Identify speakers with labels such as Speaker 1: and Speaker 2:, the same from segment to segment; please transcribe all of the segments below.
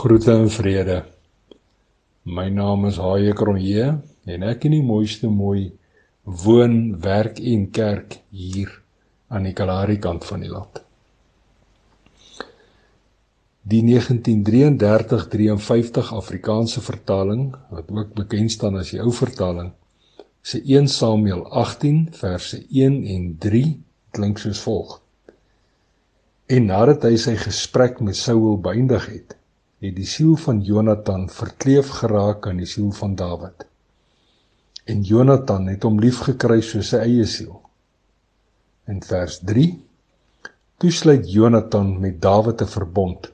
Speaker 1: Groete en vrede. My naam is Haie Kronje en ek in die mooiste mooi woon, werk en kerk hier aan die Kalahari kant van die land. Die 1933-53 Afrikaanse vertaling, wat ook bekend staan as die ou vertaling, se 1 Samuel 18 verse 1 en 3 klink soos volg. En nadat hy sy gesprek met Saul beëindig het, het die siel van Jonathan verkleef geraak aan die siel van Dawid. En Jonathan het hom liefgekry soos sy eie siel. In vers 3 toesluit Jonathan met Dawid 'n verbond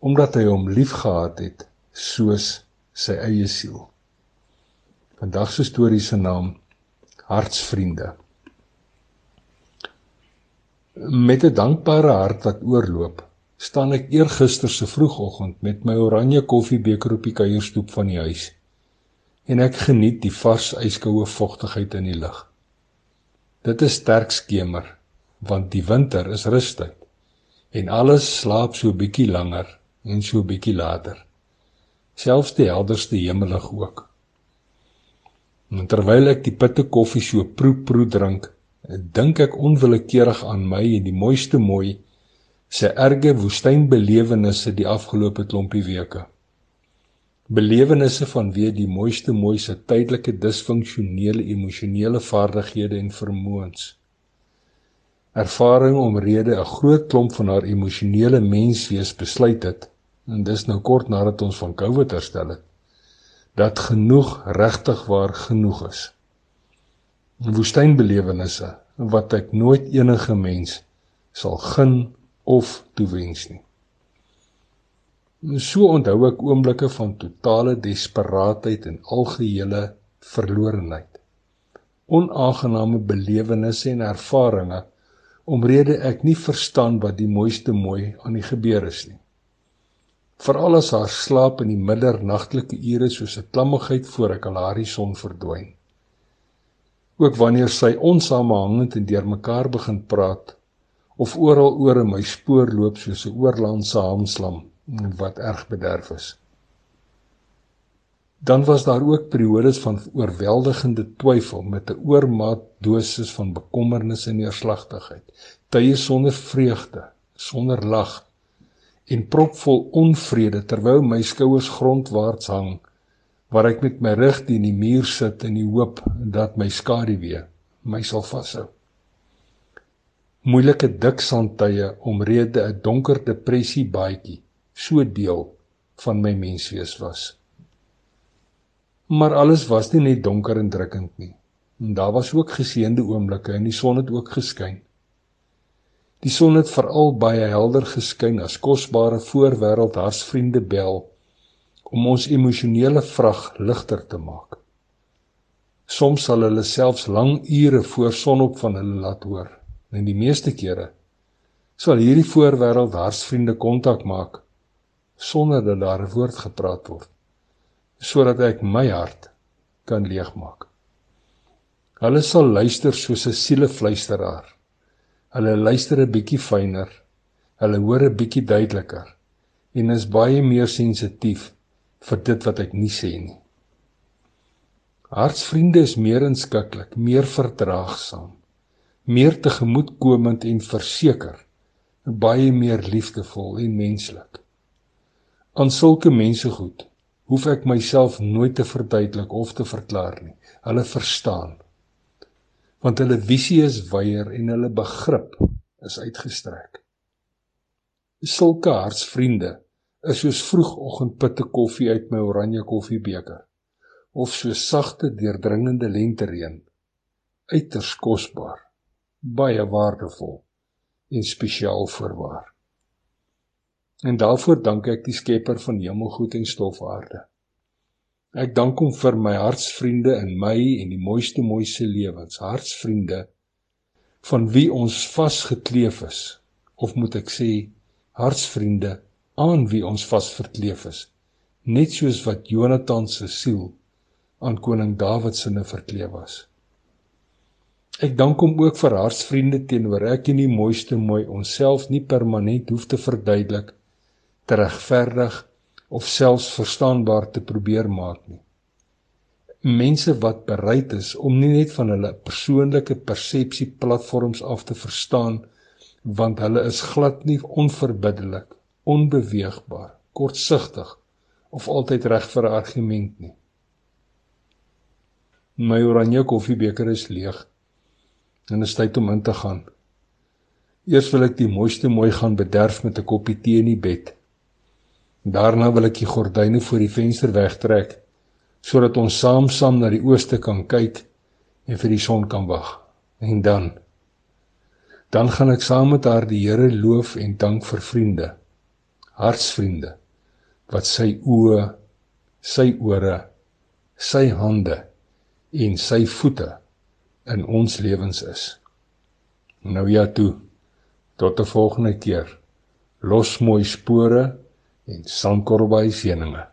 Speaker 1: omdat hy hom liefgehad het soos sy eie siel. Vandag se storie se naam Hartsvriende. Met 'n dankbare hart wat oorloop, staan ek eergister se vroegoggend met my oranje koffiebeker op die kuierstoep van die huis en ek geniet die vars yskoue vogtigheid in die lug. Dit is sterk skemer want die winter is rustyd en alles slaap so bietjie langer en so bietjie later. Selfs die helderste hemelig ook. En terwyl ek die pitte koffie so proe proe drink, dink ek onwillekeurig aan my en die mooiste mooi sy erge woestynbelewennisse die afgelope klompie weke. Belewennisse vanweë die mooiste mooi se tydelike disfunksionele emosionele vaardighede en vermoëns. Ervaring omrede 'n groot klomp van haar emosionele menswees besluit het en dis nou kort nadat ons van COVID herstel het dat genoeg regtig waar genoeg is. Woestynbelewennisse wat ek nooit enige mens sal gun of toewens nie. So onthou ek oomblikke van totale desperaatheid en algehele verlorenheid. Onaangename belewennisse en ervarings omrede ek nie verstaan wat die mooiste mooi aan die gebeur is nie. Veral as haar slaap in die middernagtelike ure soos 'n klammigheid voor 'n kalahari son verdwyn. Ook wanneer sy onsamehangend en deurmekaar begin praat, of oral oor in my spoor loop soos 'n oorlandse haamslam wat erg bederf is. Dan was daar ook periodes van oorweldigende twyfel met 'n oormaat dosis van bekommernis en neerslagtigheid, tye sonder vreugde, sonder lag en propvol onvrede terwyl my skouers grondwaarts hang waar ek met my rug teen die muur sit in die hoop dat my skaduwee my sal vashou moeilike dik sandtye omrede 'n donker depressie baadjie so deel van my menswees was. Maar alles was nie net donker en drukkend nie. En daar was ook geseënde oomblikke en die son het ook geskyn. Die son het veral baie helder geskyn as kosbare voorwêreld harsvriende bel om ons emosionele vrag ligter te maak. Soms sal hulle selfs lang ure voor sonop van hulle laat hoor. En die meeste kere sal hierdie voorwêreld harsvriende kontak maak sonder dat daar 'n woord gepraat word sodat ek my hart kan leegmaak. Hulle sal luister soos 'n sielefluisteraar. Hulle luister 'n bietjie fyner. Hulle hoor 'n bietjie duideliker en is baie meer sensitief vir dit wat ek nie sê nie. Hartsvriende is meer inskikkelik, meer verdraagsaam meer tegemoetkomend en verseker, baie meer liefdevol en menslik. Aan sulke mense goed hoef ek myself nooit te verduidelik of te verklaar nie. Hulle verstaan. Want hulle visie is wyeer en hulle begrip is uitgestrek. Sulke hartsvriende is soos vroegoggendpitte koffie uit my oranje koffiebeker of so sagte deurdringende lentereën uiters kosbaar baie waardevol en spesiaal voorwaar. En daarvoor dank ek die Skepper van hemelgoed en stofaarde. Ek dank hom vir my hartsvriende in my en die mooiste mooiste lewens, hartsvriende van wie ons vasgekleef is, of moet ek sê hartsvriende aan wie ons vasverkleef is, net soos wat Jonathan se siel aan koning Dawid se ne verkleef was. Ek dank hom ook vir hartsvriende teenoor ek en die mooiste mooi onsself nie permanent hoef te verduidelik, te regverdig of selfs verstaanbaar te probeer maak nie. Mense wat bereid is om nie net van hulle persoonlike persepsie platforms af te verstaan want hulle is glad nie onverbiddelik, onbeweegbaar, kortsigtig of altyd reg vir 'n argument nie. My oranje koffiebeker is leeg dit is tyd om in te gaan. Eers wil ek die mooiste mooi gaan bederf met 'n koppie tee in die bed. Daarna wil ek die gordyne voor die venster wegtrek sodat ons saam-saam na die ooste kan kyk en vir die son kan wag. En dan dan gaan ek saam met haar die Here loof en dank vir vriende. Hartsvriende wat sy oë, sy ore, sy hande en sy voete in ons lewens is. Nou ja toe. Tot 'n volgende keer. Los mooi spore en sankorbai seëninge.